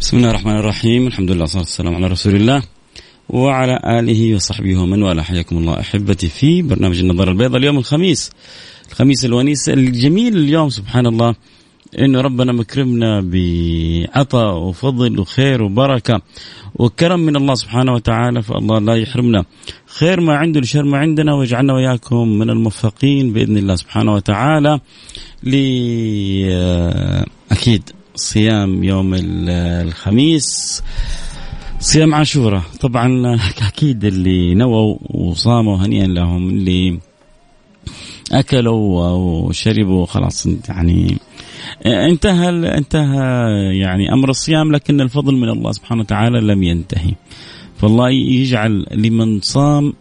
بسم الله الرحمن الرحيم الحمد لله والصلاة والسلام على رسول الله وعلى آله وصحبه ومن والاه حياكم الله أحبتي في برنامج النظر البيضاء اليوم الخميس الخميس الونيس الجميل اليوم سبحان الله انه ربنا مكرمنا بعطاء وفضل وخير وبركه وكرم من الله سبحانه وتعالى فالله لا يحرمنا خير ما عنده لشر ما عندنا ويجعلنا وياكم من الموفقين باذن الله سبحانه وتعالى ل أكيد صيام يوم الخميس صيام عاشوراء طبعا أكيد اللي نووا وصاموا هنيئا لهم اللي أكلوا وشربوا خلاص يعني انتهى انتهى يعني أمر الصيام لكن الفضل من الله سبحانه وتعالى لم ينتهي. فالله يجعل لمن صام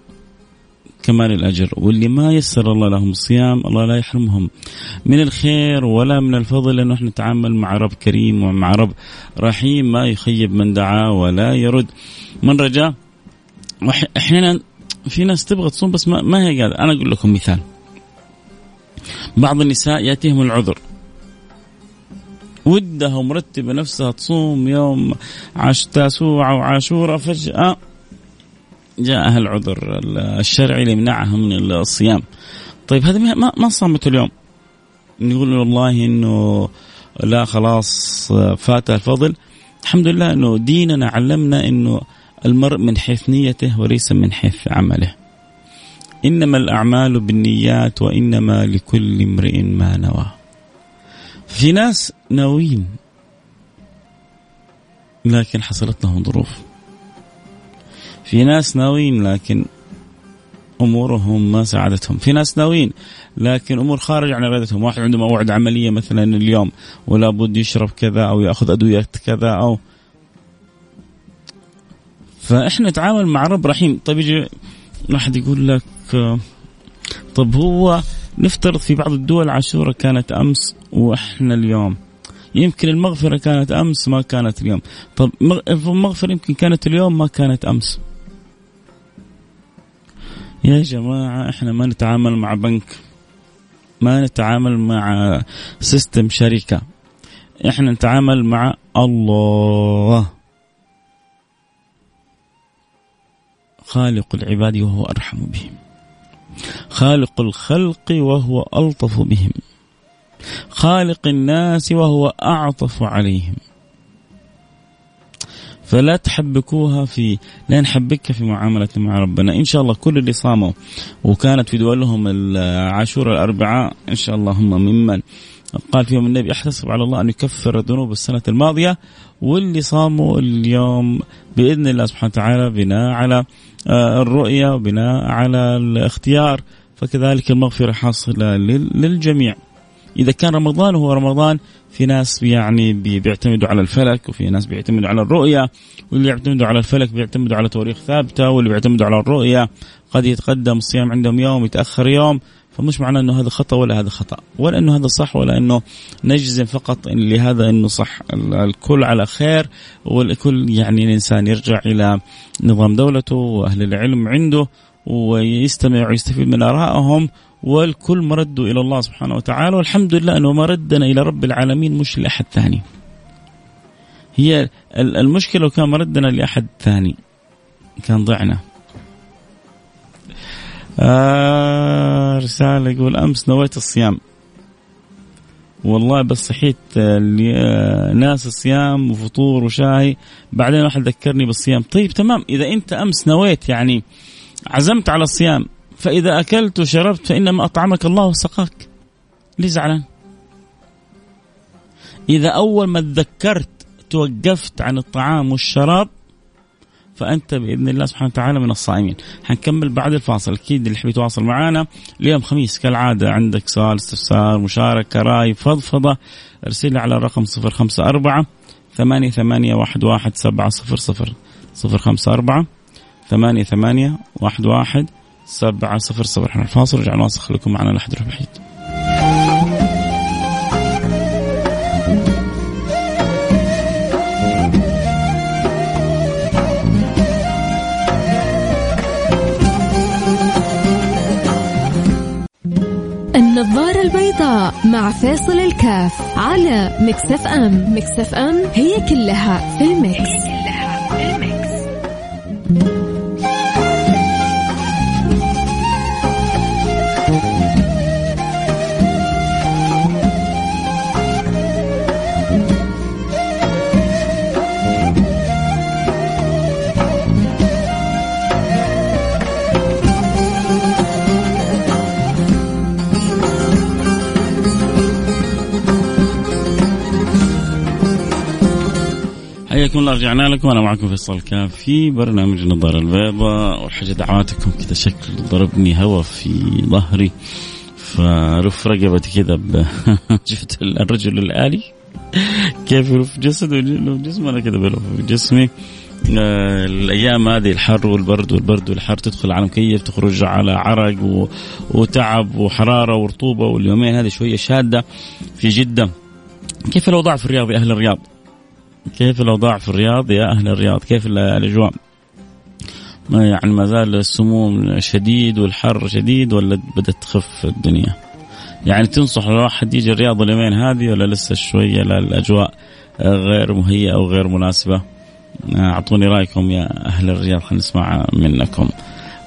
كمال الأجر واللي ما يسر الله لهم الصيام الله لا يحرمهم. من الخير ولا من الفضل لأنه إحنا نتعامل مع رب كريم ومع رب رحيم ما يخيب من دعا ولا يرد. من رجاء أحيانا في ناس تبغى تصوم بس ما, ما هي قادره أنا أقول لكم مثال. بعض النساء يأتيهم العذر. ودها ومرتبة نفسها تصوم يوم عاش تاسوعة وعاشورة فجأة. جاءها العذر الشرعي ليمنعها من الصيام. طيب هذه ما ما صامت اليوم؟ نقول والله إنه لا خلاص فات الفضل. الحمد لله إنه ديننا علمنا إنه المرء من حيث نيته وليس من حيث عمله. إنما الأعمال بالنيات وإنما لكل امرئ ما نوى. في ناس ناويين لكن حصلت لهم ظروف. في ناس ناويين لكن أمورهم ما ساعدتهم. في ناس ناويين لكن أمور خارج عن إرادتهم. واحد عنده موعد عملية مثلا اليوم ولا بد يشرب كذا أو يأخذ أدوية كذا أو فإحنا نتعامل مع رب رحيم. طيب يجي واحد يقول لك طب هو نفترض في بعض الدول عاشوراء كانت أمس وإحنا اليوم. يمكن المغفرة كانت أمس ما كانت اليوم. طب المغفرة يمكن كانت اليوم ما كانت أمس. يا جماعة إحنا ما نتعامل مع بنك. ما نتعامل مع سيستم شركة. إحنا نتعامل مع الله. خالق العباد وهو أرحم بهم. خالق الخلق وهو ألطف بهم. خالق الناس وهو أعطف عليهم. فلا تحبكوها في لا نحبكها في معاملتنا مع ربنا. إن شاء الله كل اللي صاموا وكانت في دولهم العاشوراء الأربعاء إن شاء الله هم ممن قال فيهم النبي احتسب على الله أن يكفر ذنوب السنة الماضية. واللي صاموا اليوم بإذن الله سبحانه وتعالى بناء على الرؤية وبناء على الاختيار. فكذلك المغفرة حاصلة للجميع. إذا كان رمضان هو رمضان في ناس يعني بيعتمدوا على الفلك وفي ناس بيعتمدوا على الرؤية واللي يعتمدوا على الفلك بيعتمدوا على تواريخ ثابتة واللي بيعتمدوا على الرؤية قد يتقدم الصيام عندهم يوم يتأخر يوم فمش معنى إنه هذا خطأ ولا هذا خطأ ولا إنه هذا صح ولا إنه نجزم فقط إن لهذا إنه صح. الكل على خير والكل يعني الإنسان يرجع إلى نظام دولته وأهل العلم عنده ويستمع ويستفيد من آرائهم والكل مرده إلى الله سبحانه وتعالى والحمد لله أنه مردنا إلى رب العالمين مش لأحد ثاني. هي المشكلة لو كان مردنا لأحد ثاني كان ضعنا. آه رسالة يقول أمس نويت الصيام والله بس صحيت ناس الصيام وفطور وشاي بعدين واحد ذكرني بالصيام طيب تمام إذا أنت أمس نويت يعني عزمت على الصيام فإذا أكلت وشربت فإنما أطعمك الله وسقاك. ليه زعلان؟ إذا أول ما تذكرت توقفت عن الطعام والشراب فأنت بإذن الله سبحانه وتعالى من الصائمين. حنكمل بعد الفاصل. أكيد اللي يحب يتواصل معنا اليوم خميس كالعادة عندك سؤال استفسار مشاركة رأي فضفضة أرسل على الرقم 054 ثمانية ثمانية واحد واحد سبعة صفر صفر. صفر خمسة أربعة ثمانية ثمانية واحد واحد سبعة صفر صفر. إحنا الفاصل رجع نواصل خليكم معنا لحد بعيد النظارة البيضاء مع فاصل الكاف على مكسف أم. مكسف أم هي كلها في المكس, حياكم الله رجعنا لكم أنا معكم فيصل كاف في برنامج النظاره البيضاء والحاجة دعواتكم كذا شكل ضربني هوا في ظهري فرف رقبتي كذا. شفت الرجل الآلي كيف يلف جسده جسمه أنا كذا بلف جسمي آه، الأيام هذه الحر والبرد والبرد والحر تدخل على مكيف تخرج على عرق. وتعب وحرارة ورطوبة واليومين هذه شوية شادة في جدة كيف الاوضاع في الرياض يا أهل الرياض؟ كيف الأوضاع في الرياض؟ يا أهل الرياض كيف الأجواء؟ يعني ما زال السموم شديد والحر شديد ولا بدأت تخف الدنيا؟ يعني تنصح الواحد يجي الرياض اليومين هذه ولا لسه شوية الأجواء غير مهيئة أو غير مناسبة؟ أعطوني رأيكم يا أهل الرياض نسمع منكم.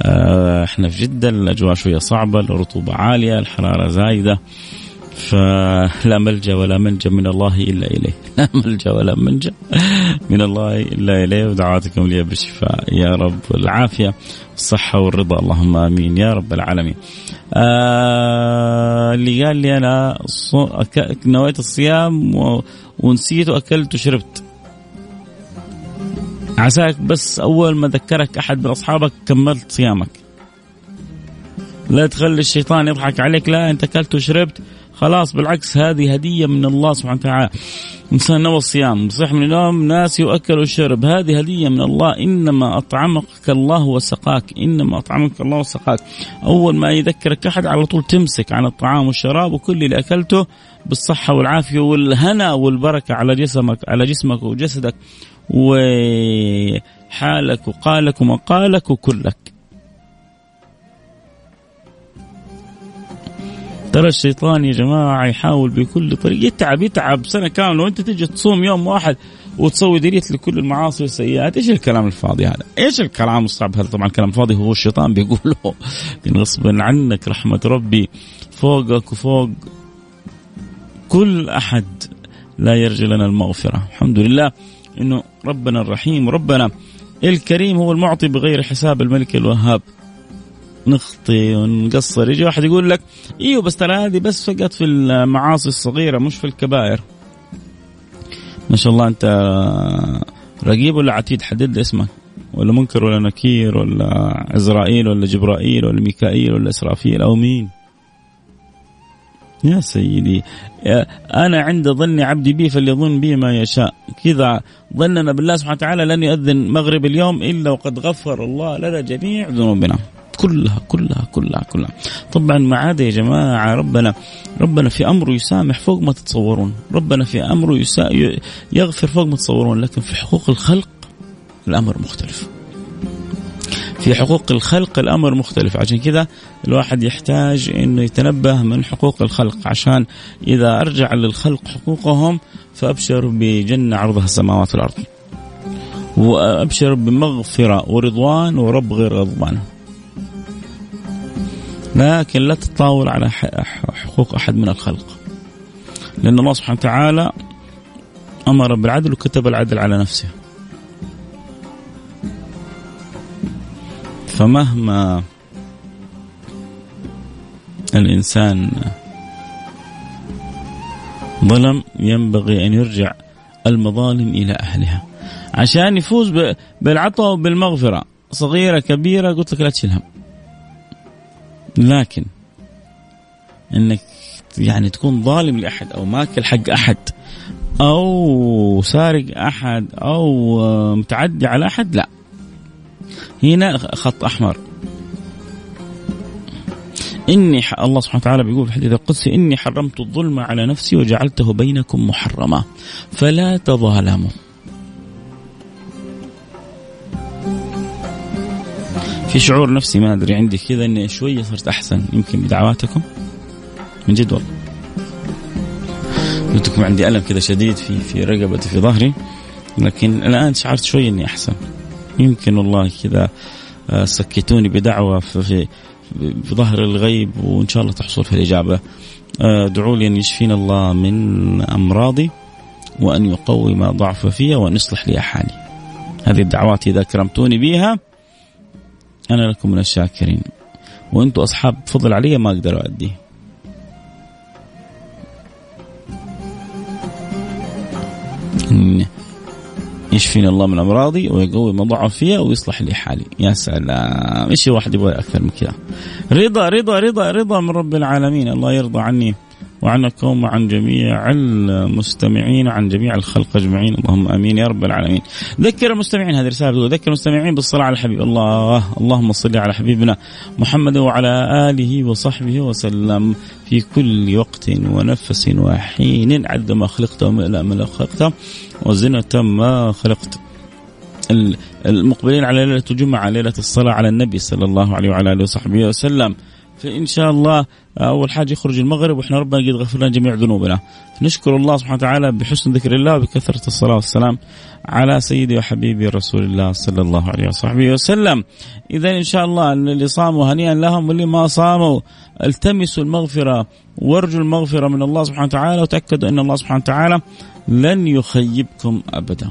آه، إحنا في جدة الأجواء شوية صعبة الرطوبة عالية الحرارة زايدة. فلا ملجأ ولا منجأ من الله إلا إليه، لا ملجأ ولا منجأ من الله إلا إليه ودعواتكم لي بالشفاء يا رب والعافية والصحة والرضا اللهم آمين يا رب العالمين. آه اللي قال لي أنا نويت الصيام ونسيت وأكلت وشربت. عساك بس أول ما ذكرك أحد من أصحابك كملت صيامك. لا تخلي الشيطان يضحك عليك لا أنت أكلت وشربت خلاص بالعكس هذه هدية من الله سبحانه وتعالى. إنسان نوى الصيام صح من النوم ناسي وأكل وشرب هذه هدية من الله. إنما أطعمك الله وسقاك. إنما أطعمك الله وسقاك. أول ما يذكرك أحد على طول تمسك عن الطعام والشراب وكل اللي أكلته بالصحة والعافية والهنا والبركة على جسمك على جسمك وجسدك وحالك وقالك ومقالك وكلك. ترى الشيطان يا جماعة يحاول بكل طريقة يتعب يتعب. سنة كاملة وانت تجي تصوم يوم واحد وتسوي ديريت لكل المعاصي والسيئات. إيش الكلام الفاضي هذا؟ إيش الكلام الصعب هذا؟ طبعا كلام فاضي هو الشيطان بيقوله. غصبا عنك رحمة ربي فوقك وفوق كل أحد لا يرجى لنا المغفرة. الحمد لله إنه ربنا الرحيم. ربنا الكريم هو المعطي بغير حساب الملك الوهاب. نخطي ونقصر. يجي واحد يقول لك إيوه بس ترى هذه بس فقط في المعاصي الصغيرة مش في الكبائر. ما شاء الله أنت رقيب ولا عتيد؟ حدد اسمك. ولا منكر ولا نكير ولا عزرائيل ولا جبرائيل ولا ميكائيل ولا إسرافيل أو مين؟ يا سيدي أنا عند ظن عبدي بي فليظن بي ما يشاء. كذا ظننا بالله سبحانه وتعالى لن يؤذن مغرب اليوم إلا وقد غفر الله لنا جميع ذنوبنا. كلها كلها كلها كلها. طبعا ما عاد يا جماعة ربنا ربنا في أمره يسامح فوق ما تتصورون. ربنا في أمره يسا يغفر فوق ما تتصورون لكن في حقوق الخلق الأمر مختلف. في حقوق الخلق الأمر مختلف. عشان كذا الواحد يحتاج إنه يتنبه من حقوق الخلق. عشان إذا أرجع للخلق حقوقهم فأبشر بجنة عرضها السماوات والأرض. وأبشر بمغفرة ورضوان ورب غير غضبان لكن لا تتطاول على حقوق أحد من الخلق. لأن الله سبحانه وتعالى أمر بالعدل وكتب العدل على نفسه. فمهما الإنسان ظلم ينبغي أن يرجع المظالم إلى أهلها. عشان يفوز بالعطاء وبالمغفرة. صغيرة كبيرة قلت لك لا تشيل هم لكن إنك يعني تكون ظالم لأحد أو ماكل حق أحد أو سارق أحد أو متعدي على أحد لا. هنا خط أحمر. إني الله سبحانه وتعالى بيقول في الحديث القدسي إني حرمت الظلم على نفسي وجعلته بينكم محرما. فلا تظالموا. في شعور نفسي ما أدري عندي كذا إني شوية صرت احسن يمكن بدعواتكم؟ من جد والله. قلت لكم عندي ألم كذا شديد في في رقبتي في ظهري لكن الآن شعرت شوي إني احسن يمكن والله كذا آه، سكتوني بدعوة في, في, في ظهر الغيب وإن شاء الله تحصل في الإجابة. آه، ادعوا لي أن يشفينا الله من أمراضي وأن يقوي ما ضعف فيها وأن يصلح لي حالي هذه الدعوات إذا كرمتوني بها أنا لكم من الشاكرين. وأنتم أصحاب فضل علي ما أقدر اؤديه يشفيني الله من أمراضي ويقوي ما ضعف فيها ويصلح لي حالي. يا سلام. إيش واحد يبغى أكثر من كذا؟ رضا رضا رضا رضا من رب العالمين. الله يرضى عني. وعنكم وعن جميع المستمعين وعن جميع الخلق أجمعين اللهم آمين يا رب العالمين. ذكر المستمعين هذه رسالة ذكر المستمعين بالصلاة على الحبيب الله اللهم صل على حبيبنا محمد وعلى آله وصحبه وسلم في كل وقت ونفس وحين عد ما خلقت وملأ ما خلقت وزنة ما خلقت. المقبلين على ليلة الجمعة ليلة الصلاة على النبي صلى الله عليه وعلى آله وصحبه وسلم. فإن شاء الله أول حاجة يخرج المغرب وإحنا ربنا قد غفر لنا جميع ذنوبنا. نشكر الله سبحانه وتعالى بحسن ذكر الله وبكثرة الصلاة والسلام على سيدي وحبيبي رسول الله صلى الله عليه وصحبه وسلم. اذا إن شاء الله اللي صاموا هنيئا لهم واللي ما صاموا التمسوا المغفرة وارجوا المغفرة من الله سبحانه وتعالى وتأكدوا أن الله سبحانه وتعالى لن يخيبكم ابدا.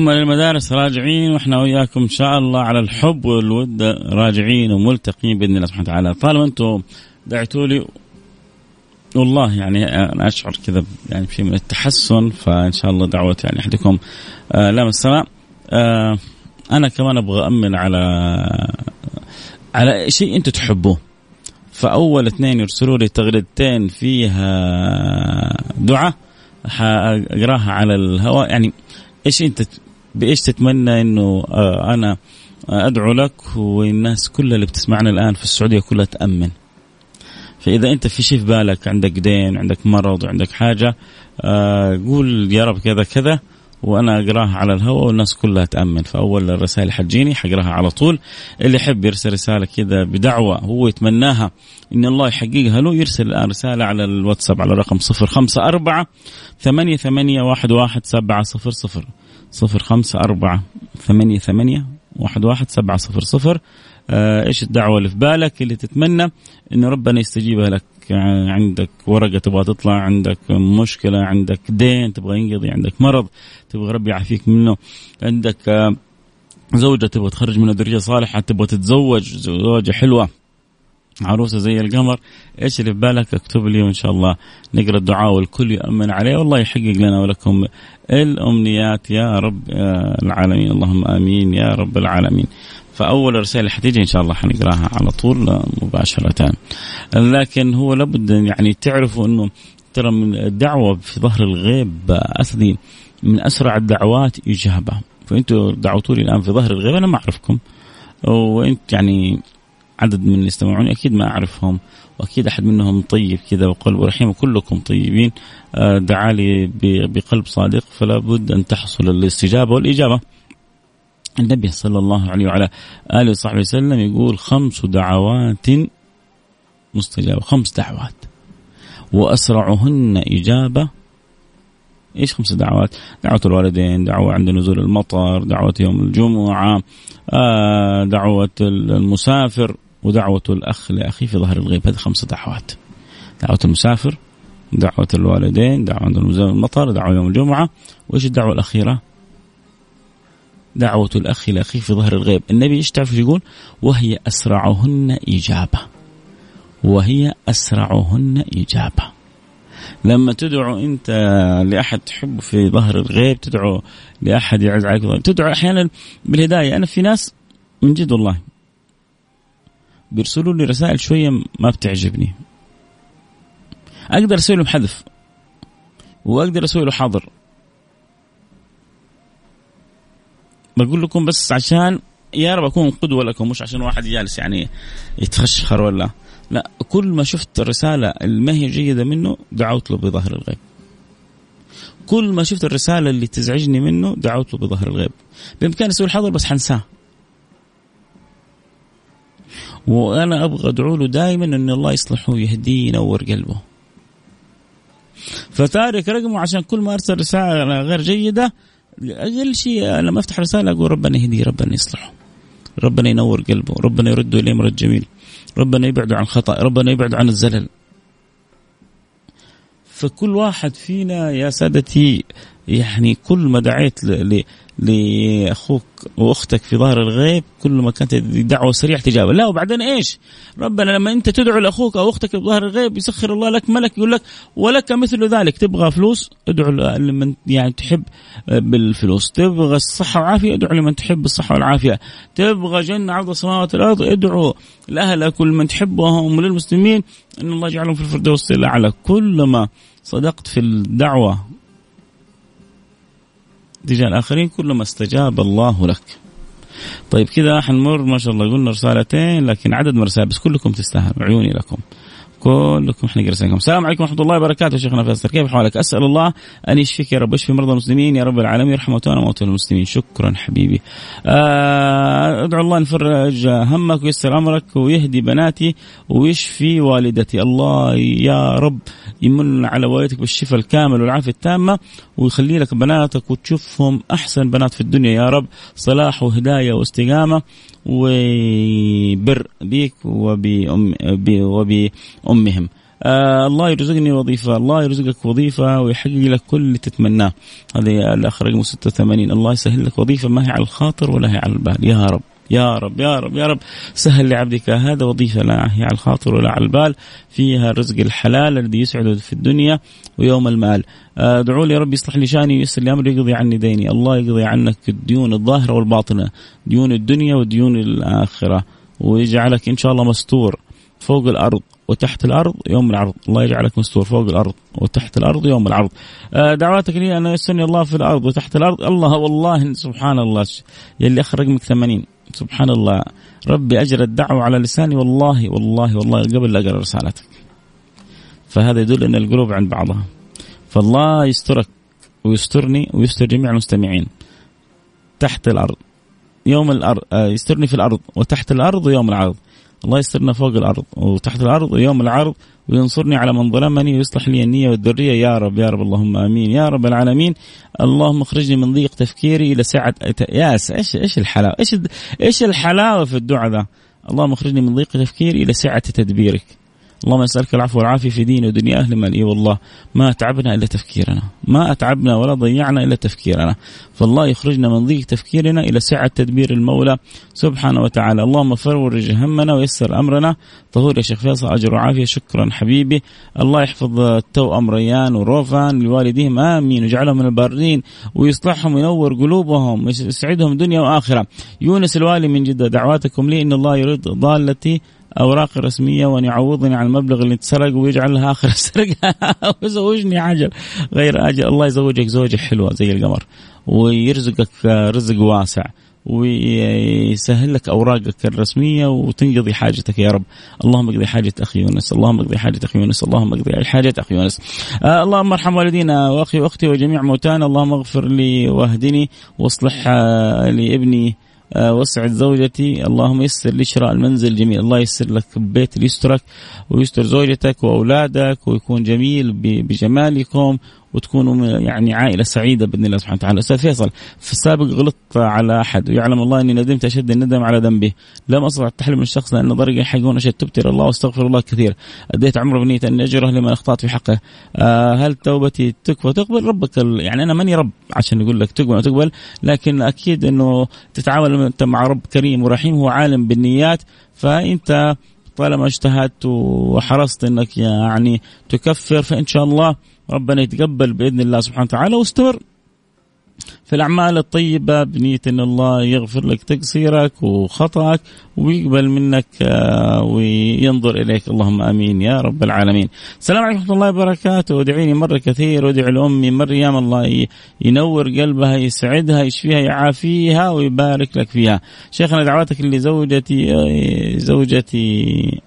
هم للمدارس راجعين وإحنا وياكم إن شاء الله على الحب والود راجعين وملتقين بإذن الله سبحانه وتعالى. طالما أنتم دعيتوا لي والله يعني أنا أشعر كذا يعني بشيء من التحسن فإن شاء الله دعوة يعني أحدكم. آه لام السماء آه أنا كمان أبغى امن على على شيء أنتم تحبوه. فأول اثنين يرسلوا لي تغريدتين فيها دعاء حاقراها على الهواء. يعني إيش أنت بإيش تتمنى إنه آه أنا أدعو لك والناس كلها اللي بتسمعنا الآن في السعودية كلها تأمن. فإذا أنت في شيء في بالك عندك دين عندك مرض وعندك حاجة آه قول يا رب كذا كذا وأنا أقراها على الهواء والناس كلها تأمن. فأول الرسائل حتجيني حقراها على طول. اللي يحب يرسل رسالة كذا بدعوة هو يتمناها إن الله يحققها له يرسل الآن رسالة على الواتساب على الرقم 054 ثمانية ثمانية واحد واحد سبعة صفر خمسة أربعة ثمانية ثمانية واحد واحد سبعة صفر صفر. آه إيش الدعوة اللي في بالك؟ اللي تتمنى إنه ربنا يستجيبها لك. عندك ورقة تبغى تطلع عندك مشكلة عندك دين تبغى ينقضي عندك مرض تبغى ربي يعافيك منه عندك آه زوجة تبغى تخرج منها ذرية صالحة تبغى تتزوج زوجة حلوة. عروسة زي القمر. إيش اللي في بالك اكتب لي وإن شاء الله نقرأ الدعاء والكل يؤمن عليه. والله يحقق لنا ولكم الأمنيات يا رب العالمين. اللهم آمين يا رب العالمين. فأول رسالة حتيجي إن شاء الله حنقراها على طول مباشرة. لكن هو لابد يعني تعرفوا إنه ترى من الدعوة في ظهر الغيب اسدي من أسرع الدعوات اجابه فإنتوا دعوتوا لي الآن في ظهر الغيب أنا ما أعرفكم. وإنت يعني عدد من اللي يستمعون أكيد ما أعرفهم وأكيد أحد منهم طيب كذا وقلبه رحيم وكلكم طيبين آه، دعا لي بقلب صادق فلا بد أن تحصل الاستجابة والإجابة. النبي صلى الله عليه وعلى آله وصحبه وسلم يقول خمس دعوات مستجابة، خمس دعوات وأسرعهن إجابة إيش خمس دعوات؟ دعوة الوالدين، دعوة عند نزول المطر، دعوة يوم الجمعة، آه دعوة المسافر، ودعوة الأخ لأخيه في ظهر الغيب. هذه خمس دعوات. دعوة المسافر دعوة الوالدين دعوة المطر دعوة يوم الجمعة. وإيش الدعوة الأخيرة؟ دعوة الأخ لأخيه في ظهر الغيب. النبي إيش تعرف يقول؟ وهي أسرعهن إجابة. وهي أسرعهن إجابة. لما تدعو أنت لأحد تحبه في ظهر الغيب تدعو لأحد يعز عليك تدعو أحيانا بالهداية. أنا في ناس من جد والله بيرسلوا لي رسائل شوية ما بتعجبني. أقدر أسوي لهم حذف. وأقدر أسوي له حاضر بقول لكم بس عشان يا رب أكون قدوة لكم مش عشان واحد جالس يعني يتخشخر ولا. لا كل ما شفت الرسالة اللي هي جيدة منه دعوت له بظهر الغيب. كل ما شفت الرسالة اللي تزعجني منه دعوت له بظهر الغيب. بإمكاني أسوي الحظر بس حنساه. وأنا أبغى أدعو له دائما أن الله يصلحه ويهديه ينور قلبه. فتارك رقمه عشان كل ما أرسل رسالة غير جيدة أقل شيء لما أفتح رسالة أقول ربنا يهديه ربنا يصلحه. ربنا ينور قلبه ربنا يرده إليه مرد جميل. ربنا يبعده عن الخطأ ربنا يبعده عن الزلل. فكل واحد فينا يا سادتي يعني كل ما دعيت لأخوك وأختك في ظهر الغيب كل ما كانت دعوة سريعة تجابه لا وبعدين إيش؟ ربنا لما أنت تدعو لأخوك أو أختك في ظهر الغيب يسخر الله لك ملك يقول لك ولك مثل ذلك. تبغى فلوس؟ ادعو لمن يعني تحب بالفلوس. تبغى الصحة والعافية؟ ادعو لمن تحب الصحة والعافية. تبغى جنة عرض السماوات والارض ادعو لأهلك ولمن تحبهم وللمسلمين. إن الله يجعلهم في الفردوس الأعلى. كلما صدقت في الدعوة تجاه الآخرين كلما استجاب الله لك. طيب كذا حنمر ما شاء الله قلنا رسالتين لكن عدد من الرسائل بس كلكم تستاهلوا عيوني لكم. كلكم إحنا رسائلكم السلام عليكم ورحمة الله وبركاته. شيخنا فيصل كيف حالك؟ أسأل الله أن يشفيك يا رب ويشفي مرضى المسلمين. يا رب العالمين يرحم موتانا وموتى المسلمين. شكرا حبيبي. آه أدعو الله أن يفرج همك ويسر أمرك ويهدي بناتي ويشفي والدتي. الله يا رب يمن على والدتك بالشفاء الكامل والعافية التامة ويخلي لك بناتك وتشوفهم أحسن بنات في الدنيا. يا رب صلاح وهداية واستقامة وبر بك وبأم وبأمهم آه الله يرزقني وظيفة الله يرزقك وظيفة ويحقق لك كل اللي تتمناه. هذه الأخ رقم 86 الله يسهل لك وظيفة ما هي على الخاطر ولا هي على البال. يا رب يا رب يا رب يا رب. سهل لعبدك. هذا وظيفة لا هي على الخاطر ولا على البال. فيها الرزق الحلال الذي يسعد في الدنيا ويوم المال. ادعوا لي رب يصلح لي شأني ويسر لي أمري يقضي عني ديني. الله يقضي عنك الديون الظاهرة والباطنة ديون الدنيا وديون الآخرة. ويجعلك إن شاء الله مستور فوق الأرض. وتحت الأرض يوم العرض، الله يجعلك مستور فوق الأرض وتحت الأرض يوم العرض. دعواتك لي أن يسرني الله في الأرض وتحت الأرض، الله والله سبحان الله. يلي اخر رقمك 80 سبحان الله. ربي أجر الدعوة على لساني. والله والله والله قبل لا أقرأ رسالتك. فهذا يدل أن القلوب عند بعضها. فالله يسترك ويسترني ويستر جميع المستمعين. تحت الأرض. يوم الأرض آه، يسترني في الأرض. وتحت الأرض ويوم العرض. الله يسترنا فوق الأرض وتحت الأرض ويوم العرض وينصرني على من ظلمني ويصلح لي النية والذرية. يا رب يا رب اللهم آمين. يا رب العالمين اللهم اخرجني من ضيق تفكيري إلى سعة ياس. إيش إيش الحلاوة؟ إيش إيش الحلاوة في الدعاء ذا؟ اللهم اخرجني من ضيق تفكيري إلى سعة تدبيرك. اللهم اسالك العفو والعافية في دين ودنيا أهل مال إي والله ما أتعبنا إلا تفكيرنا. ما أتعبنا ولا ضيعنا إلا تفكيرنا. فالله يخرجنا من ضيق تفكيرنا إلى سعة تدبير المولى سبحانه وتعالى. اللهم فرج همنا ويسر أمرنا. طهور يا شيخ فيصل أجر وعافية. شكرا حبيبي. الله يحفظ التوأم ريان وروفان لوالديهم. آمين. ويجعلهم من البارين ويصلحهم وينور قلوبهم. ويسعدهم دنيا وآخرة. يونس الوالي من جدة دعواتكم لي. إن الله يرد ضالتي أوراق رسمية وأن يعوضني عن المبلغ اللي اتسرق ويجعلها آخر السرقه ويزوجني عجل غير آجل. الله يزوجك زوجة حلوة زي القمر. ويرزقك رزق واسع. ويسهل لك أوراقك الرسمية وتنقضي حاجتك يا رب، اللهم اقضي حاجة أخي يونس، اللهم اقضي حاجة أخي يونس، اللهم اقضي حاجة أخي يونس. آه اللهم ارحم والدينا وأخي وأختي وجميع موتانا، اللهم اغفر لي واهدني واصلح آه لابني آه، وسعد زوجتي. اللهم يسر لي شراء المنزل جميل. الله يسر لك بيت يسترك ويستر زوجتك وأولادك ويكون جميل بجمالكم وتكونوا يعني عائلة سعيدة بإذن الله سبحانه وتعالى. أستاذ فيصل في السابق غلطت على أحد ويعلم الله إني ندمت أشد الندم على ذنبي، لم أستطع التحليل من الشخص لأن ضرقي يحقون أشد تبت إلى الله واستغفر الله كثير. أديت عمره بنية أن اجره لما أخطأت في حقه. آه هل توبتي تكفى تقبل ربك يعني أنا ماني رب عشان يقول لك تقبل تقبل لكن أكيد إنه تتعامل انت مع رب كريم ورحيم هو عالم بالنيات فإنت طالما اجتهدت وحرصت إنك يعني تكفر فإن شاء الله ربنا يتقبل بإذن الله سبحانه وتعالى واستمر في الأعمال الطيبة بنية أن الله يغفر لك تقصيرك وخطأك ويقبل منك آه، وينظر إليك. اللهم آمين يا رب العالمين. السلام عليكم ورحمة الله وبركاته. ادعيني مرة كثير وادعي لأمي مريم. الله ينور قلبها يسعدها يشفيها يعافيها ويبارك لك فيها. شيخنا دعواتك لزوجتي آه، زوجتي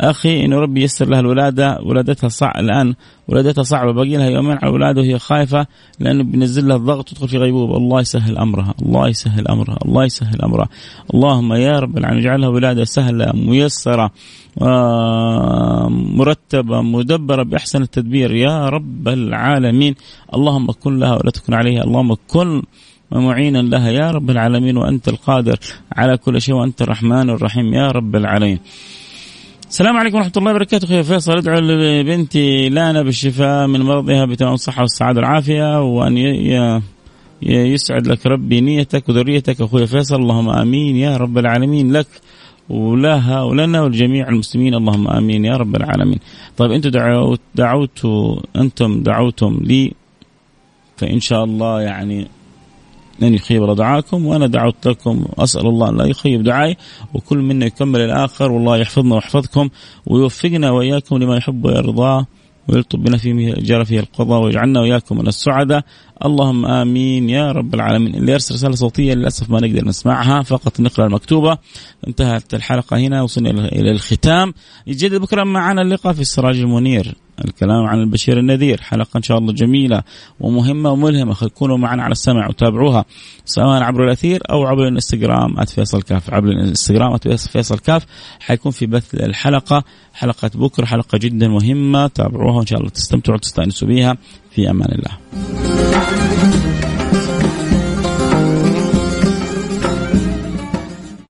أخي انه ربي ييسر لها الولادة ولادتها صعب الآن ولادتها صعبة باقي لها يومين على الولادة وهي خايفة لأنه بينزل لها الضغط وتدخل في غيبوبة. الله يسهل أمرها الله يسهل أمرها الله يسهل أمرها. اللهم يا رب العالمين اجعلها ولادة سهلة ميسرة مرتبة مدبرة بأحسن التدبير. يا رب العالمين اللهم كن لها ولا تكن عليها. اللهم كن ومعينا لها. يا رب العالمين وأنت القادر على كل شيء وأنت الرحمن الرحيم. يا رب العالمين. السلام عليكم ورحمة الله وبركاته. أخوي فيصل أدعو لبنتي لانا بالشفاء من مرضها بتمام الصحة والسعادة والعافية وأن يسعد لك ربي نيتك وذريتك. أخوي فيصل اللهم آمين يا رب العالمين لك ولها ولنا ولجميع المسلمين. اللهم آمين يا رب العالمين. طيب أنتم دعوت دعوتوا أنتم دعوتم لي فإن شاء الله يعني لن يخيب دعاكم وأنا دعوت لكم اسال الله أن لا يخيب دعائي وكل منا يكمل الآخر والله يحفظنا ويحفظكم ويوفقنا وإياكم لما يحب ويرضاه ويلطف بنا فيه جرى فيه القضاء ويجعلنا وإياكم من السعداء. اللهم آمين يا رب العالمين. اللي يرسل رسالة صوتية للأسف ما نقدر نسمعها فقط نقرأ المكتوبة. انتهت الحلقة هنا وصلنا إلى الختام. يجدد بكرة معنا اللقاء في السراج المنير. الكلام عن البشير النذير. حلقة إن شاء الله جميلة ومهمة وملهمة. كونوا معنا على السمع وتابعوها سواء عبر الأثير أو عبر الإنستغرام @فيصل كاف. عبر الإنستغرام @فيصل كاف. حيكون في بث الحلقة حلقة بكرة حلقة جدا مهمة. تابعوها وإن شاء الله تستمتعوا وتستأنسوا بها. في أمان الله.